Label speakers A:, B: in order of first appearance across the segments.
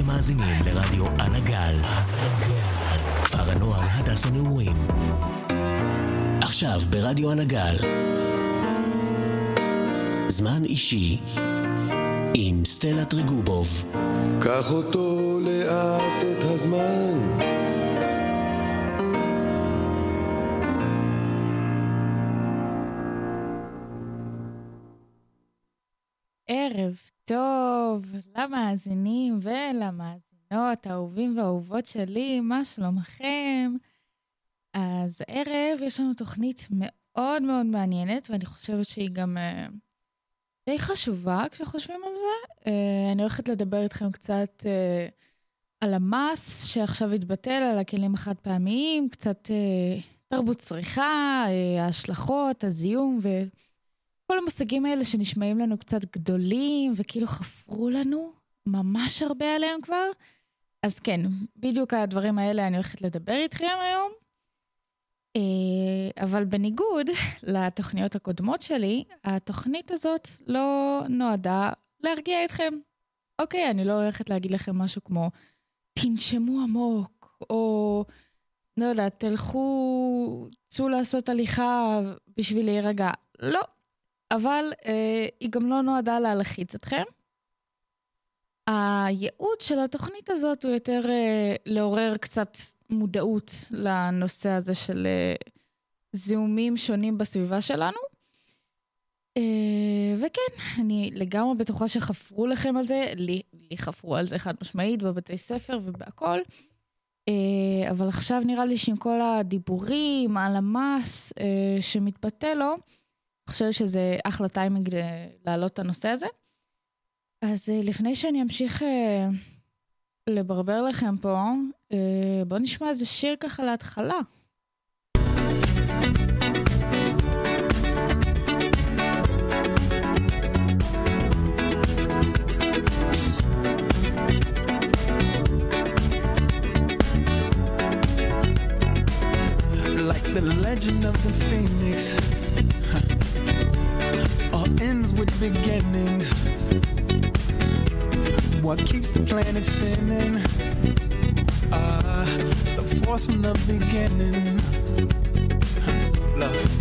A: אתם מאזינים לרדיו על הגל. כפר הנוער הדס הנעורים. עכשיו ברדיו על הגל. זמן אישי עם סטלה טריגובוב.
B: קח אותו לאט את הזמן.
C: טוב למאזינים ולמאזינות, האהובים והאהובות שלי, מה שלומכם? אז הערב יש לנו תוכנית מאוד מאוד מעניינת, ואני חושבת שהיא גם uh, די חשובה כשחושבים על זה. Uh, אני הולכת לדבר איתכם קצת uh, על המס שעכשיו התבטל, על הכלים החד פעמיים, קצת תרבות צריכה, ההשלכות, הזיהום ו... כל המושגים האלה שנשמעים לנו קצת גדולים וכאילו חפרו לנו ממש הרבה עליהם כבר. אז כן, בדיוק הדברים האלה אני הולכת לדבר איתכם היום. אה, אבל בניגוד לתוכניות הקודמות שלי, התוכנית הזאת לא נועדה להרגיע אתכם. אוקיי, אני לא הולכת להגיד לכם משהו כמו תנשמו עמוק, או לא יודעת, תלכו, צאו לעשות הליכה בשביל להירגע. לא, אבל אה, היא גם לא נועדה להלחיץ אתכם. הייעוד של התוכנית הזאת הוא יותר אה, לעורר קצת מודעות לנושא הזה של אה, זיהומים שונים בסביבה שלנו. אה, וכן, אני לגמרי בטוחה שחפרו לכם על זה, לי, לי חפרו על זה חד משמעית בבתי ספר ובהכל. אה, אבל עכשיו נראה לי שעם כל הדיבורים על המס אה, שמתבטא לו, חושבת שזה אחלה טיימינג להעלות את הנושא הזה. אז אה, לפני שאני אמשיך אה, לברבר לכם פה, אה, בואו נשמע איזה שיר ככה להתחלה.
D: Like the legend of the phoenix ends with beginnings. What keeps the planet spinning? Ah, the force from the beginning. Love.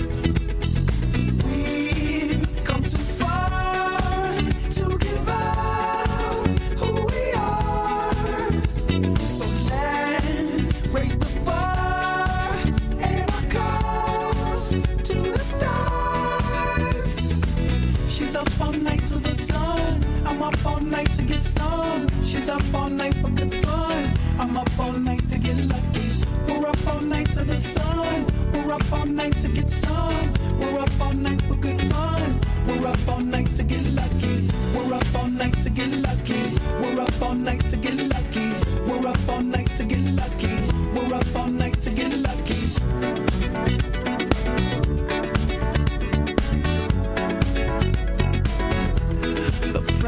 D: Night to get some. She's up all night for good fun. I'm up all night to get lucky. We're up all night to the sun. We're up all night to get some. We're up all night for good fun. We're up all night to get lucky.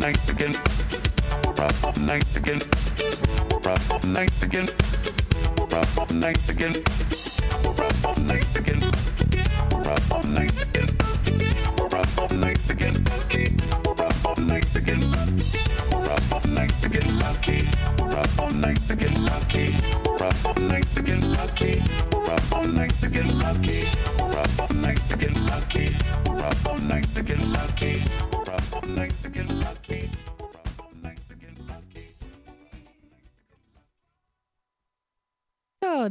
E: Nice again. Nice again. Nice again. Again.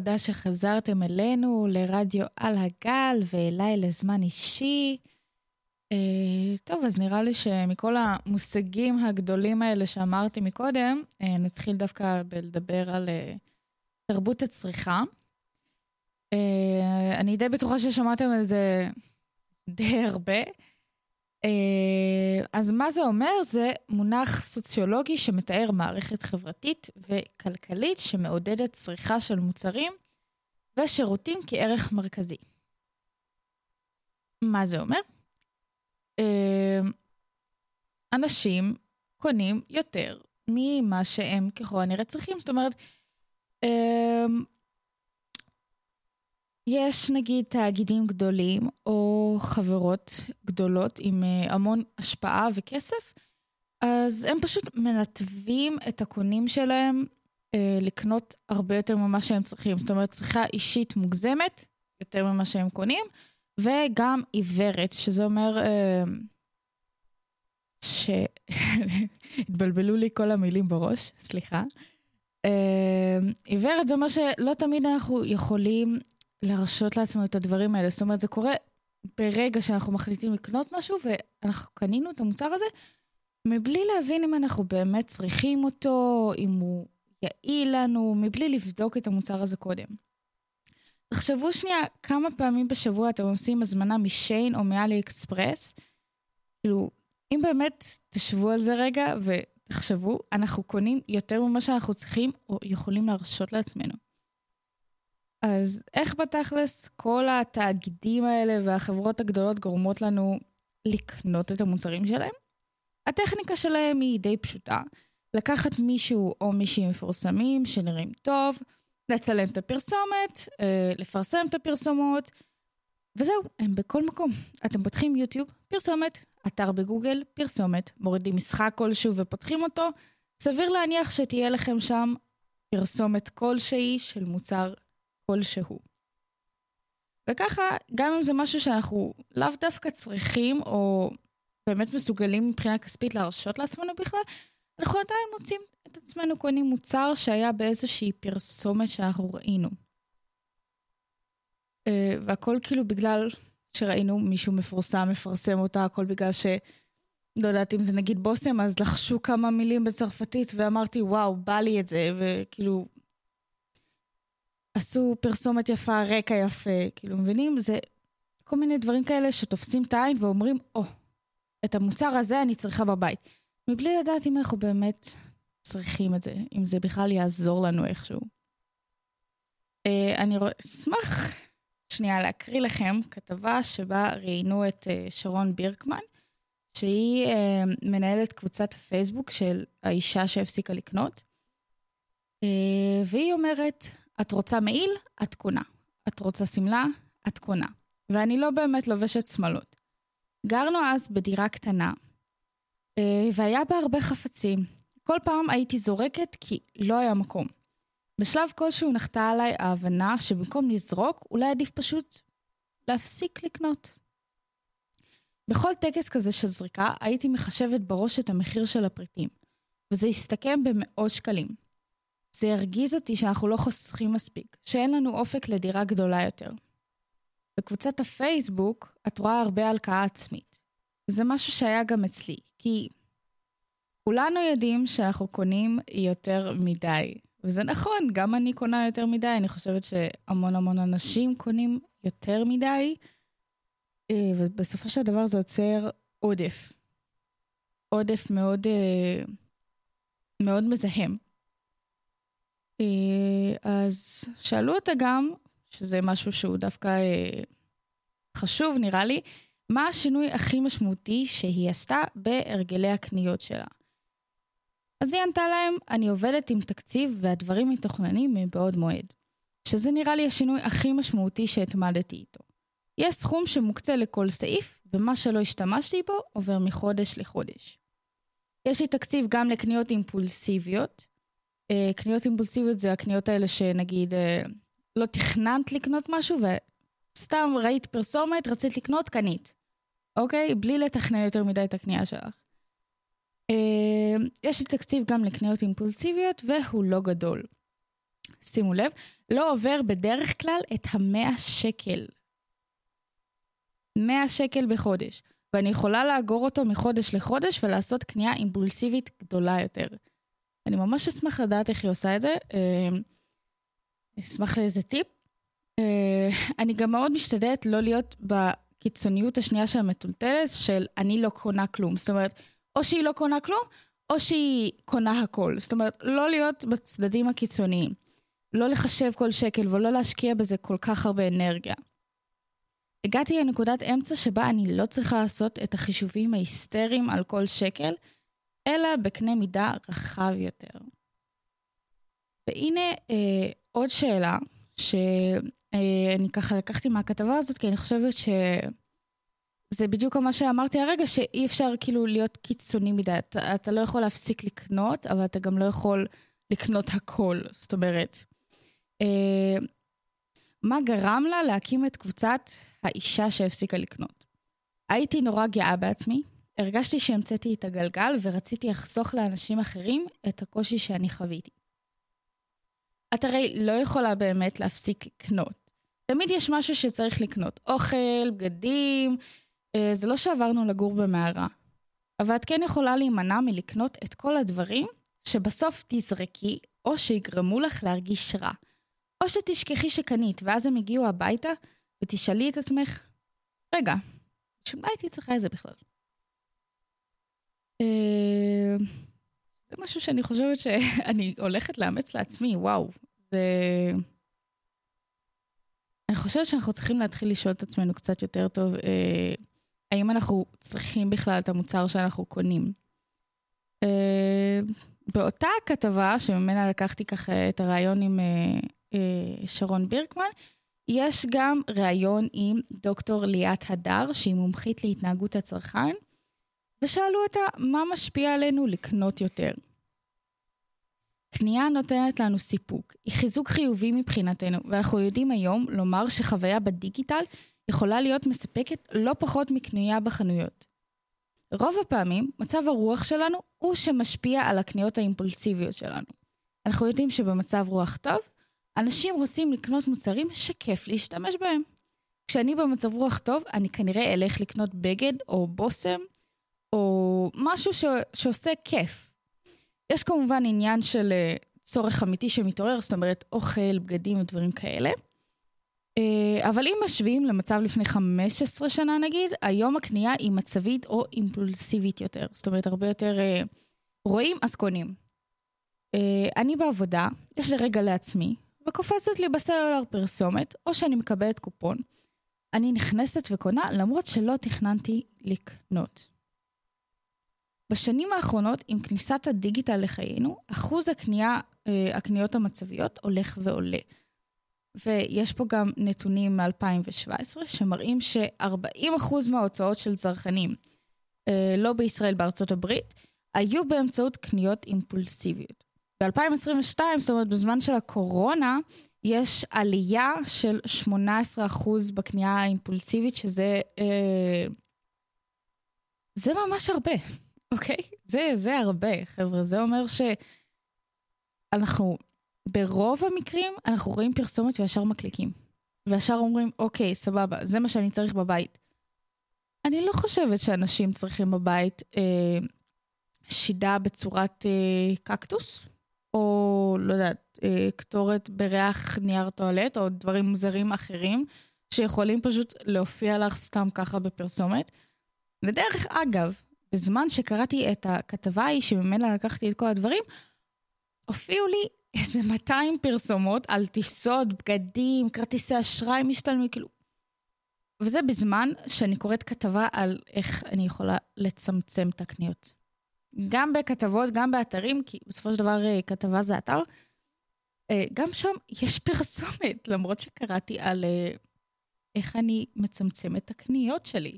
C: תודה שחזרתם אלינו לרדיו על הגל ואליי לזמן אישי. אה, טוב, אז נראה לי שמכל המושגים הגדולים האלה שאמרתי מקודם, אה, נתחיל דווקא בלדבר על אה, תרבות הצריכה. אה, אני די בטוחה ששמעתם על זה די הרבה. אה, אז מה זה אומר? זה מונח סוציולוגי שמתאר מערכת חברתית וכלכלית שמעודדת צריכה של מוצרים ושירותים כערך מרכזי. מה זה אומר? אה, אנשים קונים יותר ממה שהם ככל הנראה צריכים. זאת אומרת, אה, יש נגיד תאגידים גדולים או חברות גדולות עם אה, המון השפעה וכסף, אז הם פשוט מנתבים את הקונים שלהם אה, לקנות הרבה יותר ממה שהם צריכים. זאת אומרת, צריכה אישית מוגזמת יותר ממה שהם קונים, וגם עיוורת, שזה אומר אה, ש... התבלבלו לי כל המילים בראש, סליחה. אה, עיוורת זה אומר שלא תמיד אנחנו יכולים להרשות לעצמנו את הדברים האלה. זאת אומרת, זה קורה ברגע שאנחנו מחליטים לקנות משהו, ואנחנו קנינו את המוצר הזה, מבלי להבין אם אנחנו באמת צריכים אותו, אם הוא יעיל לנו, מבלי לבדוק את המוצר הזה קודם. תחשבו שנייה כמה פעמים בשבוע אתם עושים הזמנה משיין או מאלי אקספרס. כאילו, אם באמת תשבו על זה רגע ותחשבו, אנחנו קונים יותר ממה שאנחנו צריכים או יכולים להרשות לעצמנו. אז איך בתכלס כל התאגידים האלה והחברות הגדולות גורמות לנו לקנות את המוצרים שלהם? הטכניקה שלהם היא די פשוטה. לקחת מישהו או מישהי מפורסמים שנראים טוב, לצלם את הפרסומת, אה, לפרסם את הפרסומות, וזהו, הם בכל מקום. אתם פותחים יוטיוב, פרסומת, אתר בגוגל, פרסומת, מורידים משחק כלשהו ופותחים אותו, סביר להניח שתהיה לכם שם פרסומת כלשהי של מוצר כלשהו. וככה, גם אם זה משהו שאנחנו לאו דווקא צריכים, או באמת מסוגלים מבחינה כספית להרשות לעצמנו בכלל, אנחנו עדיין מוצאים את עצמנו קונים מוצר שהיה באיזושהי פרסומת שאנחנו ראינו. אה, והכל כאילו בגלל שראינו מישהו מפורסם מפרסם אותה, הכל בגלל ש... לא יודעת אם זה נגיד בושם, אז לחשו כמה מילים בצרפתית ואמרתי, וואו, בא לי את זה, וכאילו, עשו פרסומת יפה, רקע יפה, כאילו, מבינים? זה כל מיני דברים כאלה שתופסים את העין ואומרים, או, oh, את המוצר הזה אני צריכה בבית. מבלי לדעת אם אנחנו באמת צריכים את זה, אם זה בכלל יעזור לנו איכשהו. Uh, אני אשמח שנייה להקריא לכם כתבה שבה ראיינו את uh, שרון בירקמן, שהיא uh, מנהלת קבוצת הפייסבוק של האישה שהפסיקה לקנות. Uh, והיא אומרת, את רוצה מעיל? את קונה. את רוצה שמלה? את קונה. ואני לא באמת לובשת שמלות. גרנו אז בדירה קטנה, אה, והיה בה הרבה חפצים. כל פעם הייתי זורקת כי לא היה מקום. בשלב כלשהו נחתה עליי ההבנה שבמקום לזרוק, אולי עדיף פשוט להפסיק לקנות. בכל טקס כזה של זריקה, הייתי מחשבת בראש את המחיר של הפריטים, וזה הסתכם במאות שקלים. זה הרגיז אותי שאנחנו לא חוסכים מספיק, שאין לנו אופק לדירה גדולה יותר. בקבוצת הפייסבוק את רואה הרבה הלקאה עצמית. זה משהו שהיה גם אצלי, כי כולנו יודעים שאנחנו קונים יותר מדי. וזה נכון, גם אני קונה יותר מדי, אני חושבת שהמון המון אנשים קונים יותר מדי, אה, ובסופו של דבר זה יוצר עודף. עודף מאוד, אה, מאוד מזהם. אה, אז שאלו אותה גם, שזה משהו שהוא דווקא אה, חשוב נראה לי, מה השינוי הכי משמעותי שהיא עשתה בהרגלי הקניות שלה. אז היא ענתה להם, אני עובדת עם תקציב והדברים מתוכננים מבעוד מועד. שזה נראה לי השינוי הכי משמעותי שהתמדתי איתו. יש סכום שמוקצה לכל סעיף, ומה שלא השתמשתי בו עובר מחודש לחודש. יש לי תקציב גם לקניות אימפולסיביות, קניות אימפולסיביות זה הקניות האלה שנגיד אה, לא תכננת לקנות משהו וסתם ראית פרסומת, רצית לקנות, קנית. אוקיי? בלי לתכנן יותר מדי את הקנייה שלך. אה, יש לי תקציב גם לקניות אימפולסיביות והוא לא גדול. שימו לב, לא עובר בדרך כלל את המאה שקל. 100 שקל בחודש, ואני יכולה לאגור אותו מחודש לחודש ולעשות קנייה אימפולסיבית גדולה יותר. אני ממש אשמח לדעת איך היא עושה את זה. אה, אשמח לאיזה טיפ. אה, אני גם מאוד משתדלת לא להיות בקיצוניות השנייה של המטולטלת של אני לא קונה כלום. זאת אומרת, או שהיא לא קונה כלום, או שהיא קונה הכל. זאת אומרת, לא להיות בצדדים הקיצוניים. לא לחשב כל שקל ולא להשקיע בזה כל כך הרבה אנרגיה. הגעתי לנקודת אמצע שבה אני לא צריכה לעשות את החישובים ההיסטריים על כל שקל, אלא בקנה מידה רחב יותר. והנה אה, עוד שאלה, שאני אה, ככה לקחתי מהכתבה הזאת, כי אני חושבת שזה בדיוק מה שאמרתי הרגע, שאי אפשר כאילו להיות קיצוני מדי. אתה, אתה לא יכול להפסיק לקנות, אבל אתה גם לא יכול לקנות הכל. זאת אומרת, אה, מה גרם לה להקים את קבוצת האישה שהפסיקה לקנות? הייתי נורא גאה בעצמי, הרגשתי שהמצאתי את הגלגל ורציתי לחסוך לאנשים אחרים את הקושי שאני חוויתי. את הרי לא יכולה באמת להפסיק לקנות. תמיד יש משהו שצריך לקנות. אוכל, בגדים, אה, זה לא שעברנו לגור במערה. אבל את כן יכולה להימנע מלקנות את כל הדברים שבסוף תזרקי, או שיגרמו לך להרגיש רע. או שתשכחי שקנית, ואז הם הגיעו הביתה, ותשאלי את עצמך, רגע, בשביל מה הייתי צריכה את זה בכלל? אה, זה משהו שאני חושבת שאני הולכת לאמץ לעצמי, וואו. זה... אני חושבת שאנחנו צריכים להתחיל לשאול את עצמנו קצת יותר טוב, אה, האם אנחנו צריכים בכלל את המוצר שאנחנו קונים. אה, באותה כתבה, שממנה לקחתי ככה את הרעיון עם אה, אה, שרון בירקמן, יש גם ראיון עם דוקטור ליאת הדר, שהיא מומחית להתנהגות הצרכן, ושאלו אותה מה משפיע עלינו לקנות יותר. קנייה נותנת לנו סיפוק, היא חיזוק חיובי מבחינתנו, ואנחנו יודעים היום לומר שחוויה בדיגיטל יכולה להיות מספקת לא פחות מקנייה בחנויות. רוב הפעמים, מצב הרוח שלנו הוא שמשפיע על הקניות האימפולסיביות שלנו. אנחנו יודעים שבמצב רוח טוב, אנשים רוצים לקנות מוצרים שכיף להשתמש בהם. כשאני במצב רוח טוב, אני כנראה אלך לקנות בגד או בושם, או משהו ש... שעושה כיף. יש כמובן עניין של אה, צורך אמיתי שמתעורר, זאת אומרת אוכל, בגדים ודברים כאלה. אה, אבל אם משווים למצב לפני 15 שנה נגיד, היום הקנייה היא מצבית או אימפולסיבית יותר. זאת אומרת, הרבה יותר אה, רואים, אז קונים. אני בעבודה, יש לי רגע לעצמי, וקופצת לי בסלולר פרסומת, או שאני מקבלת קופון. אני נכנסת וקונה למרות שלא תכננתי לקנות. בשנים האחרונות, עם כניסת הדיגיטל לחיינו, אחוז הקנייה, אה, הקניות המצביות הולך ועולה. ויש פה גם נתונים מ-2017 שמראים ש-40% מההוצאות של צרכנים, אה, לא בישראל, בארצות הברית, היו באמצעות קניות אימפולסיביות. ב-2022, זאת אומרת בזמן של הקורונה, יש עלייה של 18% בקנייה האימפולסיבית, שזה... אה, זה ממש הרבה. אוקיי? זה, זה הרבה, חבר'ה. זה אומר שאנחנו, ברוב המקרים, אנחנו רואים פרסומת וישר מקליקים. וישר אומרים, אוקיי, סבבה, זה מה שאני צריך בבית. אני לא חושבת שאנשים צריכים בבית אה, שידה בצורת אה, קקטוס, או לא יודעת, אה, קטורת בריח נייר טואלט, או דברים מוזרים אחרים, שיכולים פשוט להופיע לך סתם ככה בפרסומת. ודרך אגב, בזמן שקראתי את הכתבה ההיא שממנה לקחתי את כל הדברים, הופיעו לי איזה 200 פרסומות על טיסות, בגדים, כרטיסי אשראי משתלמים, כאילו... וזה בזמן שאני קוראת כתבה על איך אני יכולה לצמצם את הקניות. גם בכתבות, גם באתרים, כי בסופו של דבר אה, כתבה זה אתר, אה, גם שם יש פרסומת, למרות שקראתי על אה, איך אני מצמצמת את הקניות שלי.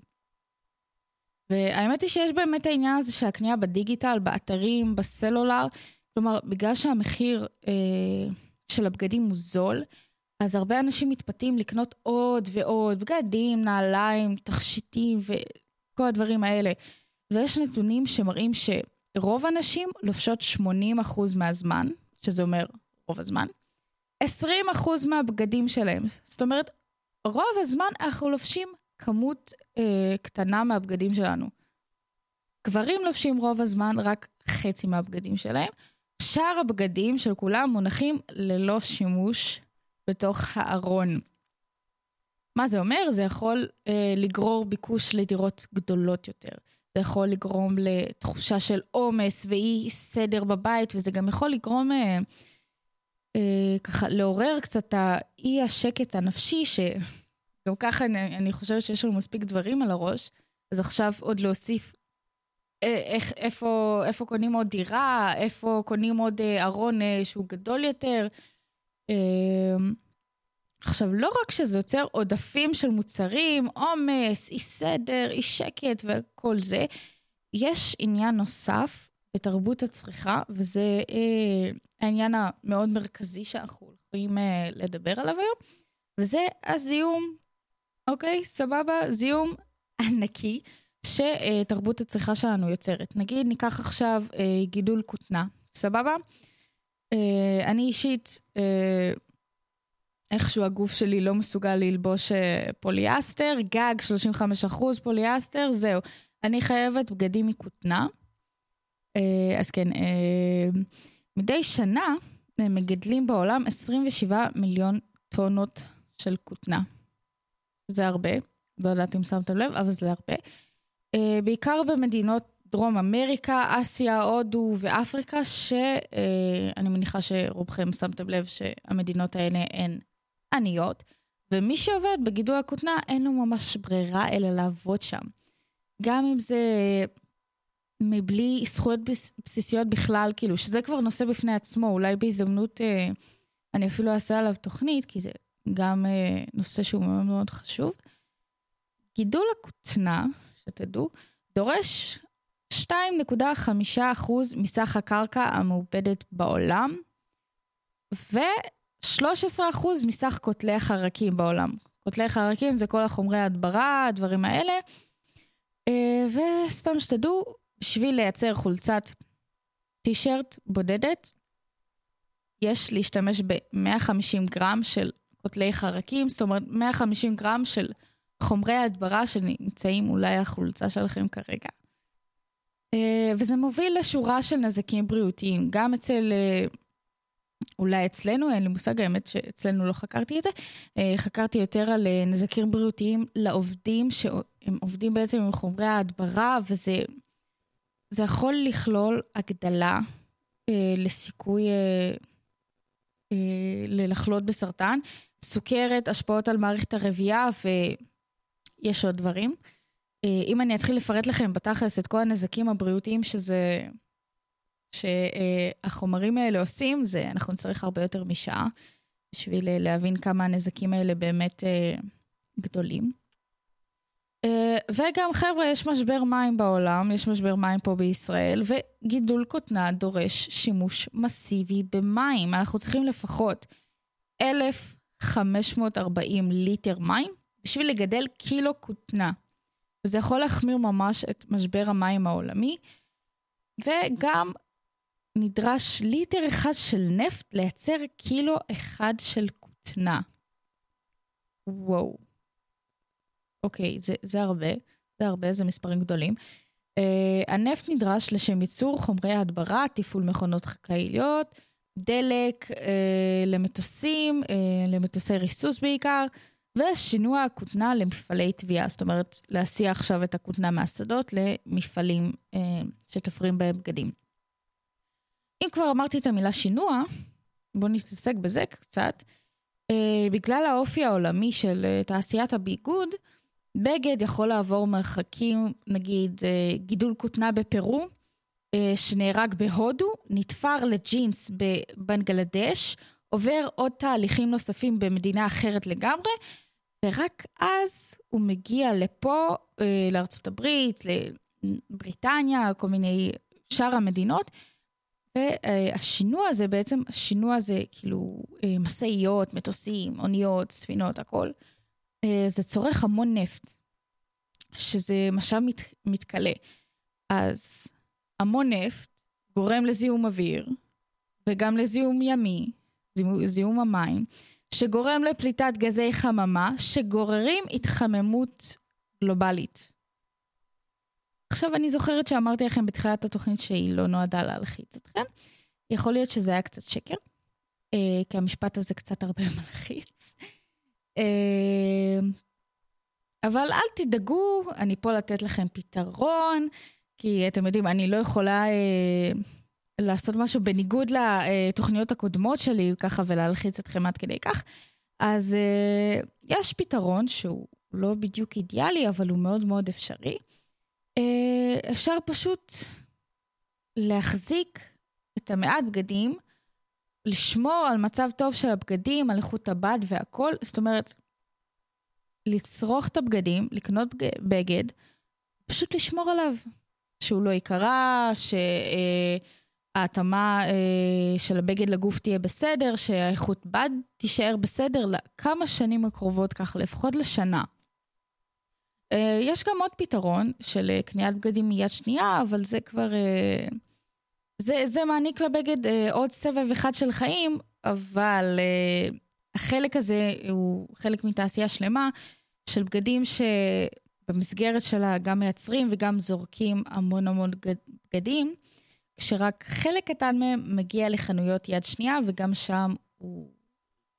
C: והאמת היא שיש באמת העניין הזה של הקנייה בדיגיטל, באתרים, בסלולר. כלומר, בגלל שהמחיר אה, של הבגדים הוא זול, אז הרבה אנשים מתפתים לקנות עוד ועוד, בגדים, נעליים, תכשיטים וכל הדברים האלה. ויש נתונים שמראים שרוב הנשים לובשות 80% מהזמן, שזה אומר רוב הזמן, 20% מהבגדים שלהם. זאת אומרת, רוב הזמן אנחנו לובשים כמות אה, קטנה מהבגדים שלנו. גברים לובשים רוב הזמן רק חצי מהבגדים שלהם. שאר הבגדים של כולם מונחים ללא שימוש בתוך הארון. מה זה אומר? זה יכול אה, לגרור ביקוש לדירות גדולות יותר. זה יכול לגרום לתחושה של עומס ואי סדר בבית, וזה גם יכול לגרום אה, אה, ככה לעורר קצת האי השקט הנפשי, שגם ככה אני, אני חושבת שיש לנו מספיק דברים על הראש, אז עכשיו עוד להוסיף אה, איך, איפה, איפה קונים עוד דירה, איפה קונים עוד אה, ארון אה, שהוא גדול יותר. אה, עכשיו, לא רק שזה יוצר עודפים של מוצרים, עומס, אי סדר, אי שקט וכל זה, יש עניין נוסף בתרבות הצריכה, וזה אה, העניין המאוד מרכזי שאנחנו יכולים אה, לדבר עליו היום, וזה הזיהום, אוקיי? סבבה? זיהום ענקי שתרבות הצריכה שלנו יוצרת. נגיד, ניקח עכשיו אה, גידול כותנה, סבבה? אה, אני אישית, אה, איכשהו הגוף שלי לא מסוגל ללבוש אה, פוליאסטר, גג 35% פוליאסטר, זהו. אני חייבת בגדים מכותנה. אה, אז כן, אה, מדי שנה אה, מגדלים בעולם 27 מיליון טונות של כותנה. זה הרבה, לא יודעת אם שמתם לב, אבל זה הרבה. אה, בעיקר במדינות דרום אמריקה, אסיה, הודו ואפריקה, שאני מניחה שרובכם שמתם לב שהמדינות האלה הן עניות, ומי שעובד בגידול הכותנה אין לו ממש ברירה אלא לעבוד שם. גם אם זה מבלי זכויות בס- בסיסיות בכלל, כאילו, שזה כבר נושא בפני עצמו, אולי בהזדמנות אה, אני אפילו אעשה עליו תוכנית, כי זה גם אה, נושא שהוא מאוד מאוד חשוב. גידול הכותנה, שתדעו, דורש 2.5% מסך הקרקע המעובדת בעולם, ו-13% מסך קוטלי החרקים בעולם. קוטלי חרקים זה כל החומרי ההדברה, הדברים האלה. אה, וסתם שתדעו, בשביל לייצר חולצת טישרט בודדת, יש להשתמש ב-150 גרם של קוטלי חרקים, זאת אומרת 150 גרם של חומרי ההדברה שנמצאים אולי החולצה שלכם כרגע. אה, וזה מוביל לשורה של נזקים בריאותיים, גם אצל, אה, אולי אצלנו, אין לי מושג, האמת שאצלנו לא חקרתי את זה, אה, חקרתי יותר על נזקים בריאותיים לעובדים, שהם עובדים בעצם עם חומרי ההדברה, וזה זה יכול לכלול הגדלה לסיכוי ללחלות בסרטן, סוכרת, השפעות על מערכת הרבייה ויש עוד דברים. אה, אם אני אתחיל לפרט לכם בתכלס את כל הנזקים הבריאותיים שזה, שהחומרים האלה עושים, זה אנחנו נצטרך הרבה יותר משעה בשביל אה, להבין כמה הנזקים האלה באמת אה, גדולים. וגם חבר'ה, יש משבר מים בעולם, יש משבר מים פה בישראל, וגידול כותנה דורש שימוש מסיבי במים. אנחנו צריכים לפחות 1,540 ליטר מים בשביל לגדל קילו כותנה. וזה יכול להחמיר ממש את משבר המים העולמי, וגם נדרש ליטר אחד של נפט לייצר קילו אחד של כותנה. וואו. אוקיי, זה, זה הרבה, זה הרבה, זה מספרים גדולים. Uh, הנפט נדרש לשם ייצור חומרי הדברה, תפעול מכונות חקלאיות, דלק uh, למטוסים, uh, למטוסי ריסוס בעיקר, ושינוע הכותנה למפעלי תביעה. זאת אומרת, להסיע עכשיו את הכותנה מהשדות למפעלים uh, שתופרים בהם בגדים. אם כבר אמרתי את המילה שינוע, בואו נתעסק בזה קצת. Uh, בגלל האופי העולמי של uh, תעשיית הביגוד, בגד יכול לעבור מרחקים, נגיד אה, גידול כותנה בפרו, אה, שנהרג בהודו, נתפר לג'ינס בבנגלדש, עובר עוד תהליכים נוספים במדינה אחרת לגמרי, ורק אז הוא מגיע לפה, אה, לארצות הברית, לבריטניה, כל מיני שאר המדינות, והשינוע הזה בעצם, השינוע הזה כאילו משאיות, מטוסים, אוניות, ספינות, הכל. זה צורך המון נפט, שזה משאב מת, מתכלה. אז המון נפט גורם לזיהום אוויר, וגם לזיהום ימי, זיהום- המים, שגורם לפליטת גזי חממה, שגוררים התחממות גלובלית. עכשיו, אני זוכרת שאמרתי לכם בתחילת התוכנית שהיא לא נועדה להלחיץ אתכם. יכול להיות שזה היה קצת שקר, אה, כי המשפט הזה קצת הרבה מלחיץ. אה, אבל אל תדאגו, אני פה לתת לכם פתרון, כי אתם יודעים, אני לא יכולה אה, לעשות משהו בניגוד לתוכניות הקודמות שלי, ככה, ולהלחיץ אתכם עד כדי כך. אז אה, יש פתרון שהוא לא בדיוק אידיאלי, אבל הוא מאוד מאוד אפשרי. אה, אפשר פשוט להחזיק את המעט בגדים, לשמור על מצב טוב של הבגדים, על איכות הבד והכל, זאת אומרת, לצרוך את הבגדים, לקנות בג- בגד, פשוט לשמור עליו, שהוא לא ייקרע, שההתאמה אה, של הבגד לגוף תהיה בסדר, שהאיכות בד תישאר בסדר לכמה שנים הקרובות ככה, לפחות לשנה. אה, יש גם עוד פתרון של אה, קניית בגדים מיד שנייה, אבל זה כבר... זה, זה מעניק לבגד עוד סבב אחד של חיים, אבל החלק הזה הוא חלק מתעשייה שלמה של בגדים שבמסגרת שלה גם מייצרים וגם זורקים המון המון בגד- בגדים, כשרק חלק קטן מהם מגיע לחנויות יד שנייה, וגם שם הוא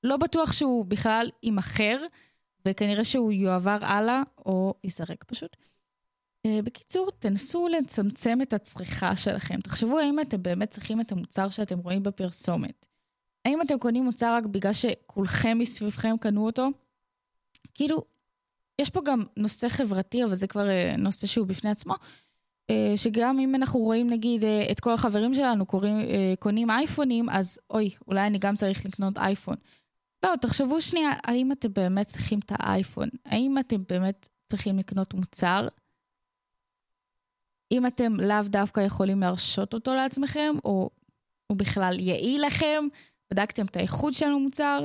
C: לא בטוח שהוא בכלל יימכר, וכנראה שהוא יועבר הלאה או ייזרק פשוט. אה, בקיצור, תנסו לצמצם את הצריכה שלכם. תחשבו האם אתם באמת צריכים את המוצר שאתם רואים בפרסומת. האם אתם קונים מוצר רק בגלל שכולכם מסביבכם קנו אותו? כאילו, יש פה גם נושא חברתי, אבל זה כבר אה, נושא שהוא בפני עצמו, אה, שגם אם אנחנו רואים נגיד אה, את כל החברים שלנו קוראים, קונים אייפונים, אז אוי, אולי אני גם צריך לקנות אייפון. לא, תחשבו שנייה, האם אתם באמת צריכים את האייפון? האם אתם באמת צריכים לקנות מוצר? אם אתם לאו דווקא יכולים להרשות אותו לעצמכם, או הוא בכלל יעיל לכם, בדקתם את האיכות של המוצר,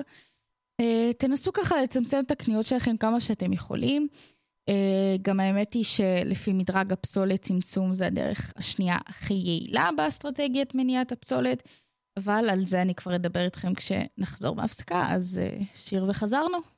C: תנסו ככה לצמצם את הקניות שלכם כמה שאתם יכולים. אה, גם האמת היא שלפי מדרג הפסולת, צמצום זה הדרך השנייה הכי יעילה באסטרטגיית מניעת הפסולת, אבל על זה אני כבר אדבר איתכם כשנחזור מהפסקה, אז אה, שיר וחזרנו.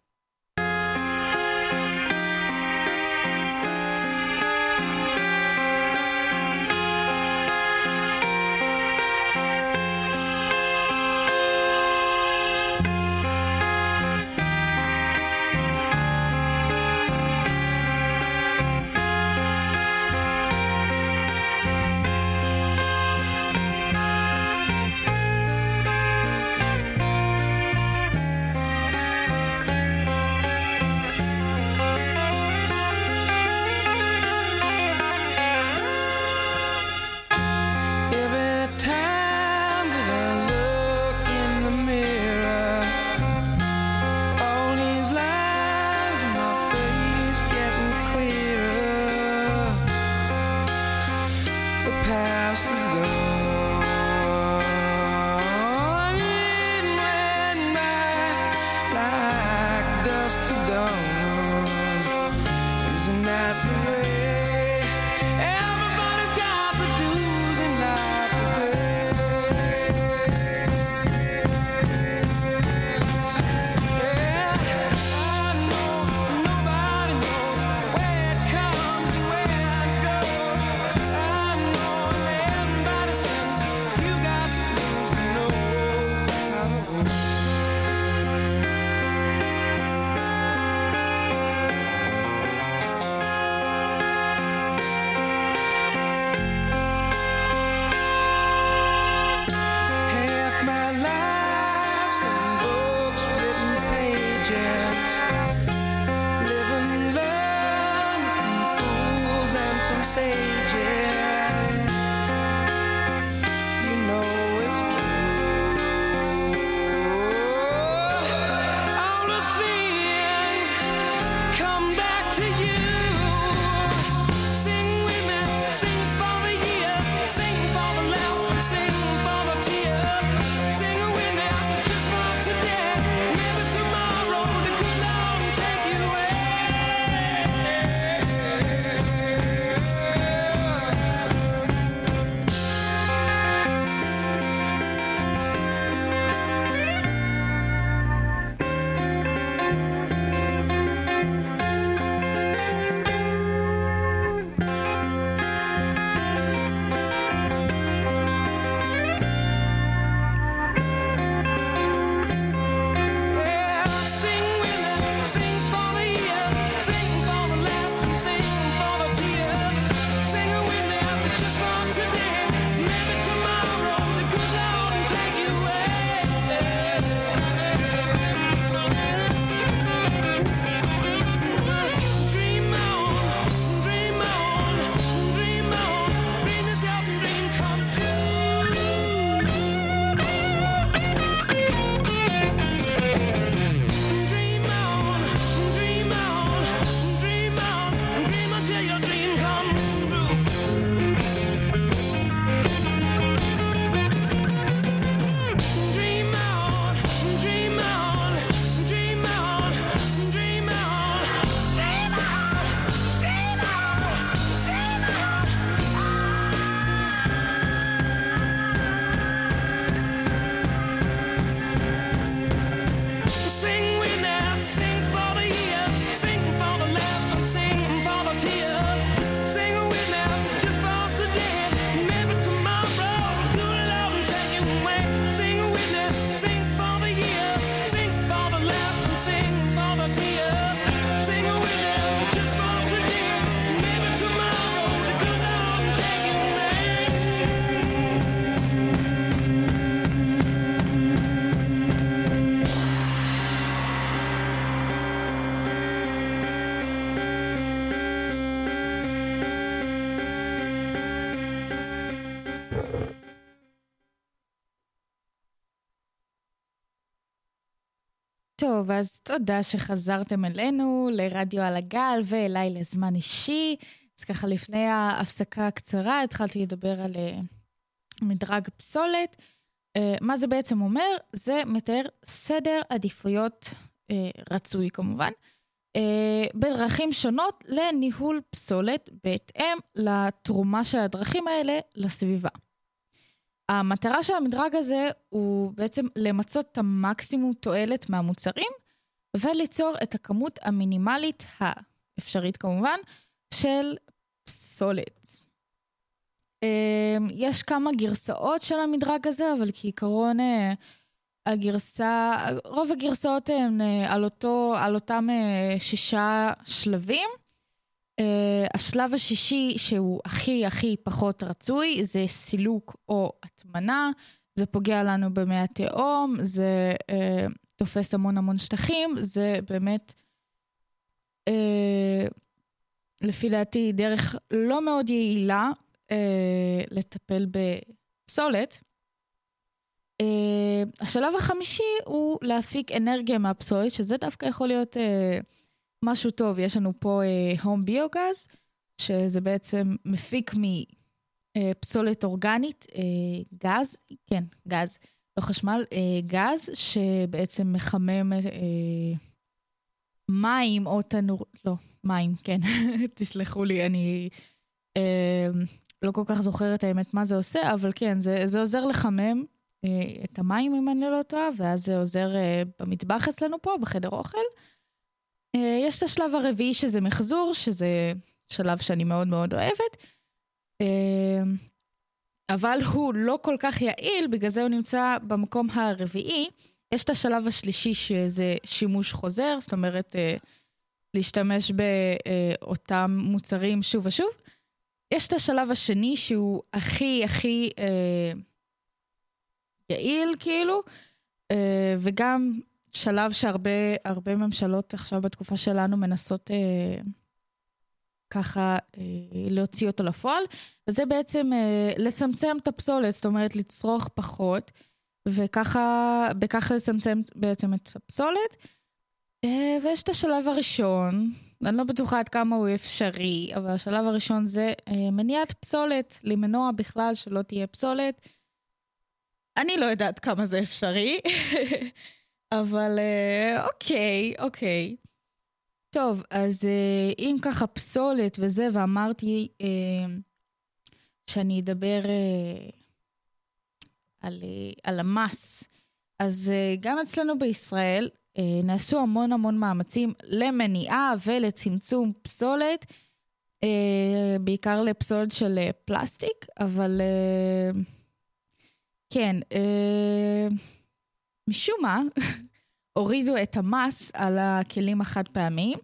C: טוב, אז תודה שחזרתם אלינו, לרדיו על הגל ואליי לזמן אישי. אז ככה, לפני ההפסקה הקצרה התחלתי לדבר על אה, מדרג פסולת. אה, מה זה בעצם אומר? זה מתאר סדר עדיפויות אה, רצוי כמובן, בדרכים שונות לניהול פסולת בהתאם לתרומה של הדרכים האלה לסביבה. המטרה של המדרג הזה הוא בעצם למצות את המקסימום תועלת מהמוצרים וליצור את הכמות המינימלית האפשרית כמובן של פסולת. אמ, יש כמה גרסאות של המדרג הזה, אבל כעיקרון אה, הגרסה, רוב הגרסאות הן אה, על, אותו, על אותם אה, שישה שלבים. השלב השישי, שהוא הכי הכי פחות רצוי, זה סילוק או הטמנה. זה פוגע לנו במי התהום, זה אה, תופס המון המון שטחים, זה באמת, אה, לפי דעתי, דרך לא מאוד יעילה אה, לטפל בפסולת. אה, השלב החמישי הוא להפיק אנרגיה מהפסולת, שזה דווקא יכול להיות אה, משהו טוב. יש לנו פה הום ביוגז, שזה בעצם מפיק מפסולת אורגנית, אה, גז, כן, גז, לא חשמל, אה, גז, שבעצם מחמם אה, מים או תנור, לא, מים, כן, תסלחו לי, אני... אה, לא כל כך זוכרת האמת מה זה עושה, אבל כן, זה, זה עוזר לחמם אה, את המים, אם אני לא טועה, ואז זה עוזר אה, במטבח אצלנו פה, בחדר אוכל. אה, יש את השלב הרביעי שזה מחזור, שזה שלב שאני מאוד מאוד אוהבת. אה, אבל הוא לא כל כך יעיל, בגלל זה הוא נמצא במקום הרביעי. יש את השלב השלישי שזה שימוש חוזר, זאת אומרת, אה, להשתמש באותם מוצרים שוב ושוב. יש את השלב השני שהוא הכי הכי יעיל כאילו, וגם שלב שהרבה ממשלות עכשיו בתקופה שלנו מנסות אה, ככה אה, להוציא אותו לפועל, וזה בעצם אה, לצמצם את הפסולת, זאת אומרת לצרוך פחות, וככה, בכך לצמצם בעצם את הפסולת. אה, ויש את השלב הראשון, אני לא בטוחה עד כמה הוא אפשרי, אבל השלב הראשון זה אה, מניעת פסולת, למנוע בכלל שלא תהיה פסולת. אני לא יודעת כמה זה אפשרי, אבל אה, אוקיי, אוקיי. טוב, אז אה, אם ככה פסולת וזה, ואמרתי אה, שאני אדבר על, על המס, אז גם אצלנו בישראל נעשו המון המון מאמצים למניעה ולצמצום פסולת, בעיקר לפסולת של פלסטיק, אבל כן, משום מה, הורידו את המס על הכלים החד פעמיים.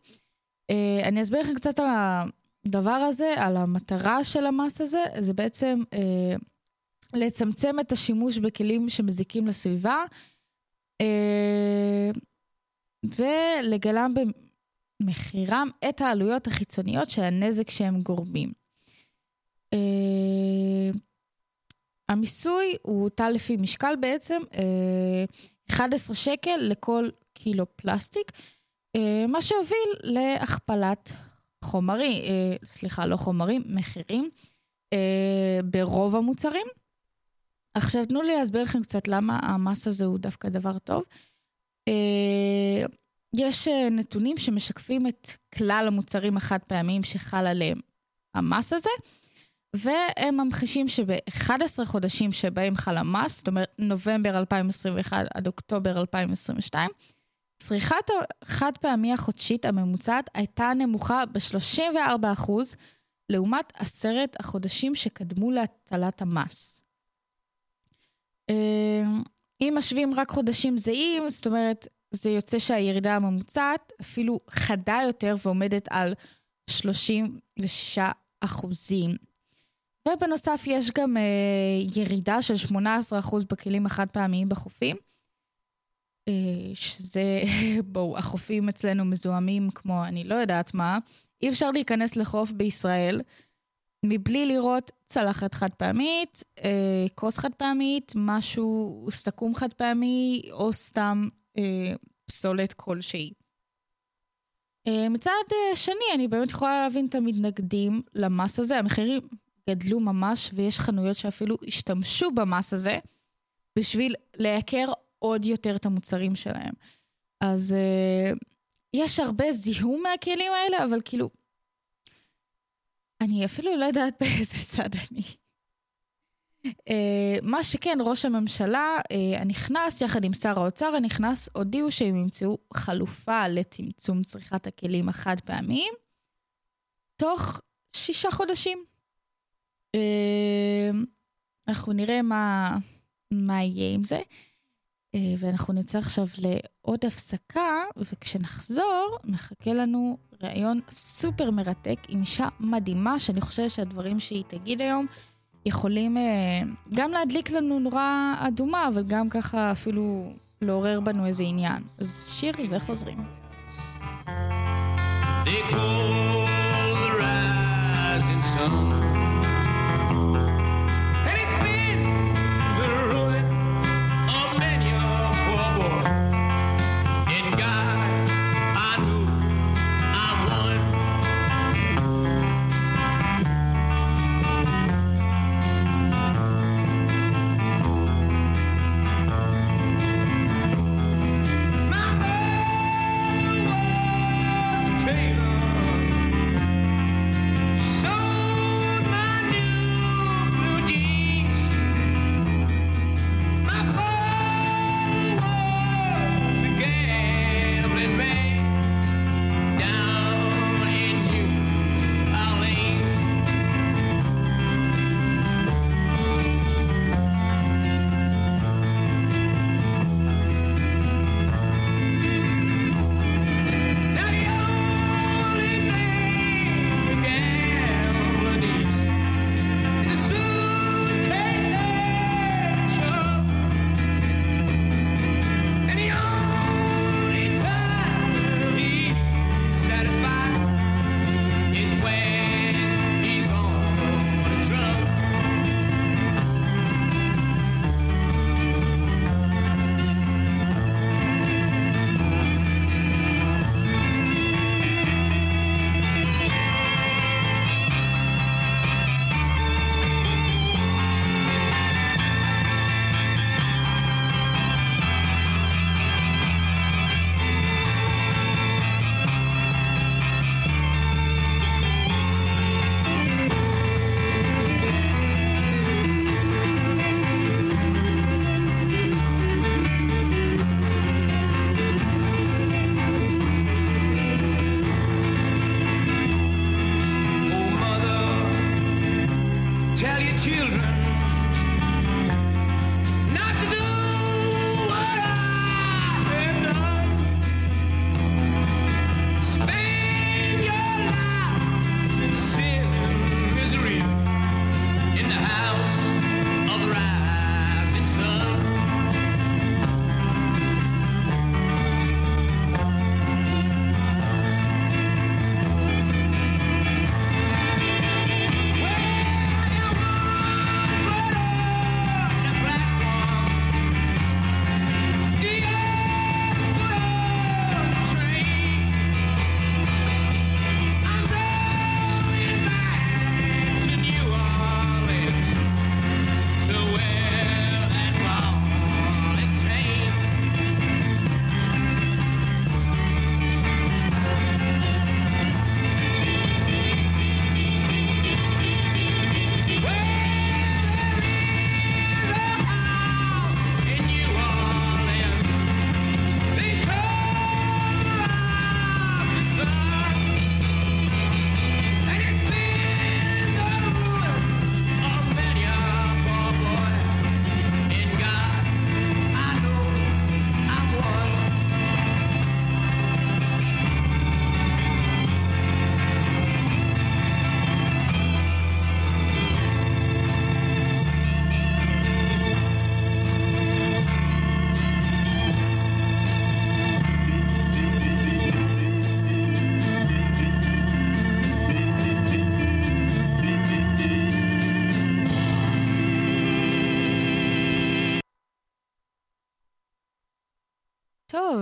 C: אני אסביר לכם קצת על הדבר הזה, על המטרה של המס הזה, זה בעצם לצמצם את השימוש בכלים שמזיקים לסביבה. ולגלם במחירם את העלויות החיצוניות של הנזק שהם גורמים. Uh, המיסוי הוא הוטל לפי משקל בעצם, uh, 11 שקל לכל קילו פלסטיק, uh, מה שהוביל להכפלת חומרים, uh, סליחה, לא חומרים, מחירים, uh, ברוב המוצרים. עכשיו תנו לי להסביר לכם קצת למה המס הזה הוא דווקא דבר טוב. אה, יש אה, נתונים שמשקפים את כלל המוצרים החד פעמיים שחל עליהם המס הזה, והם ממחישים שב-11 חודשים שבהם חל המס, זאת אומרת נובמבר 2021 עד אוקטובר 2022, צריכת החד פעמי החודשית הממוצעת הייתה נמוכה ב-34% לעומת עשרת החודשים שקדמו להטלת המס. אה, אם משווים רק חודשים זהים, זאת אומרת, זה יוצא שהירידה הממוצעת אפילו חדה יותר ועומדת על 36 אחוזים. ובנוסף יש גם אה, ירידה של 18 אחוז בכלים החד פעמיים בחופים. אה, שזה, בואו, החופים אצלנו מזוהמים כמו אני לא יודעת מה. אי אפשר להיכנס לחוף בישראל מבלי לראות צלחת חד פעמית, אה, כוס חד פעמית, משהו סכו"ם חד פעמי, או סתם אה, פסולת כלשהי. אה, מצד אה, שני, אני באמת יכולה להבין את המתנגדים למס הזה. המחירים גדלו ממש, ויש חנויות שאפילו השתמשו במס הזה בשביל לייקר עוד יותר את המוצרים שלהם. אז אה, יש הרבה זיהום מהכלים האלה, אבל כאילו, אני אפילו לא יודעת באיזה צד אני. Uh, מה שכן, ראש הממשלה uh, הנכנס, יחד עם שר האוצר הנכנס, הודיעו שהם ימצאו חלופה לצמצום צריכת הכלים החד פעמיים תוך שישה חודשים. Uh, אנחנו נראה מה, מה יהיה עם זה, uh, ואנחנו נצא עכשיו לעוד הפסקה, וכשנחזור, מחכה לנו ראיון סופר מרתק עם אישה מדהימה, שאני חושבת שהדברים שהיא תגיד היום, יכולים אה, גם להדליק לנו נורה אדומה, אבל גם ככה אפילו לעורר בנו איזה עניין. אז שיר וחוזרים.
F: They call the rising sun.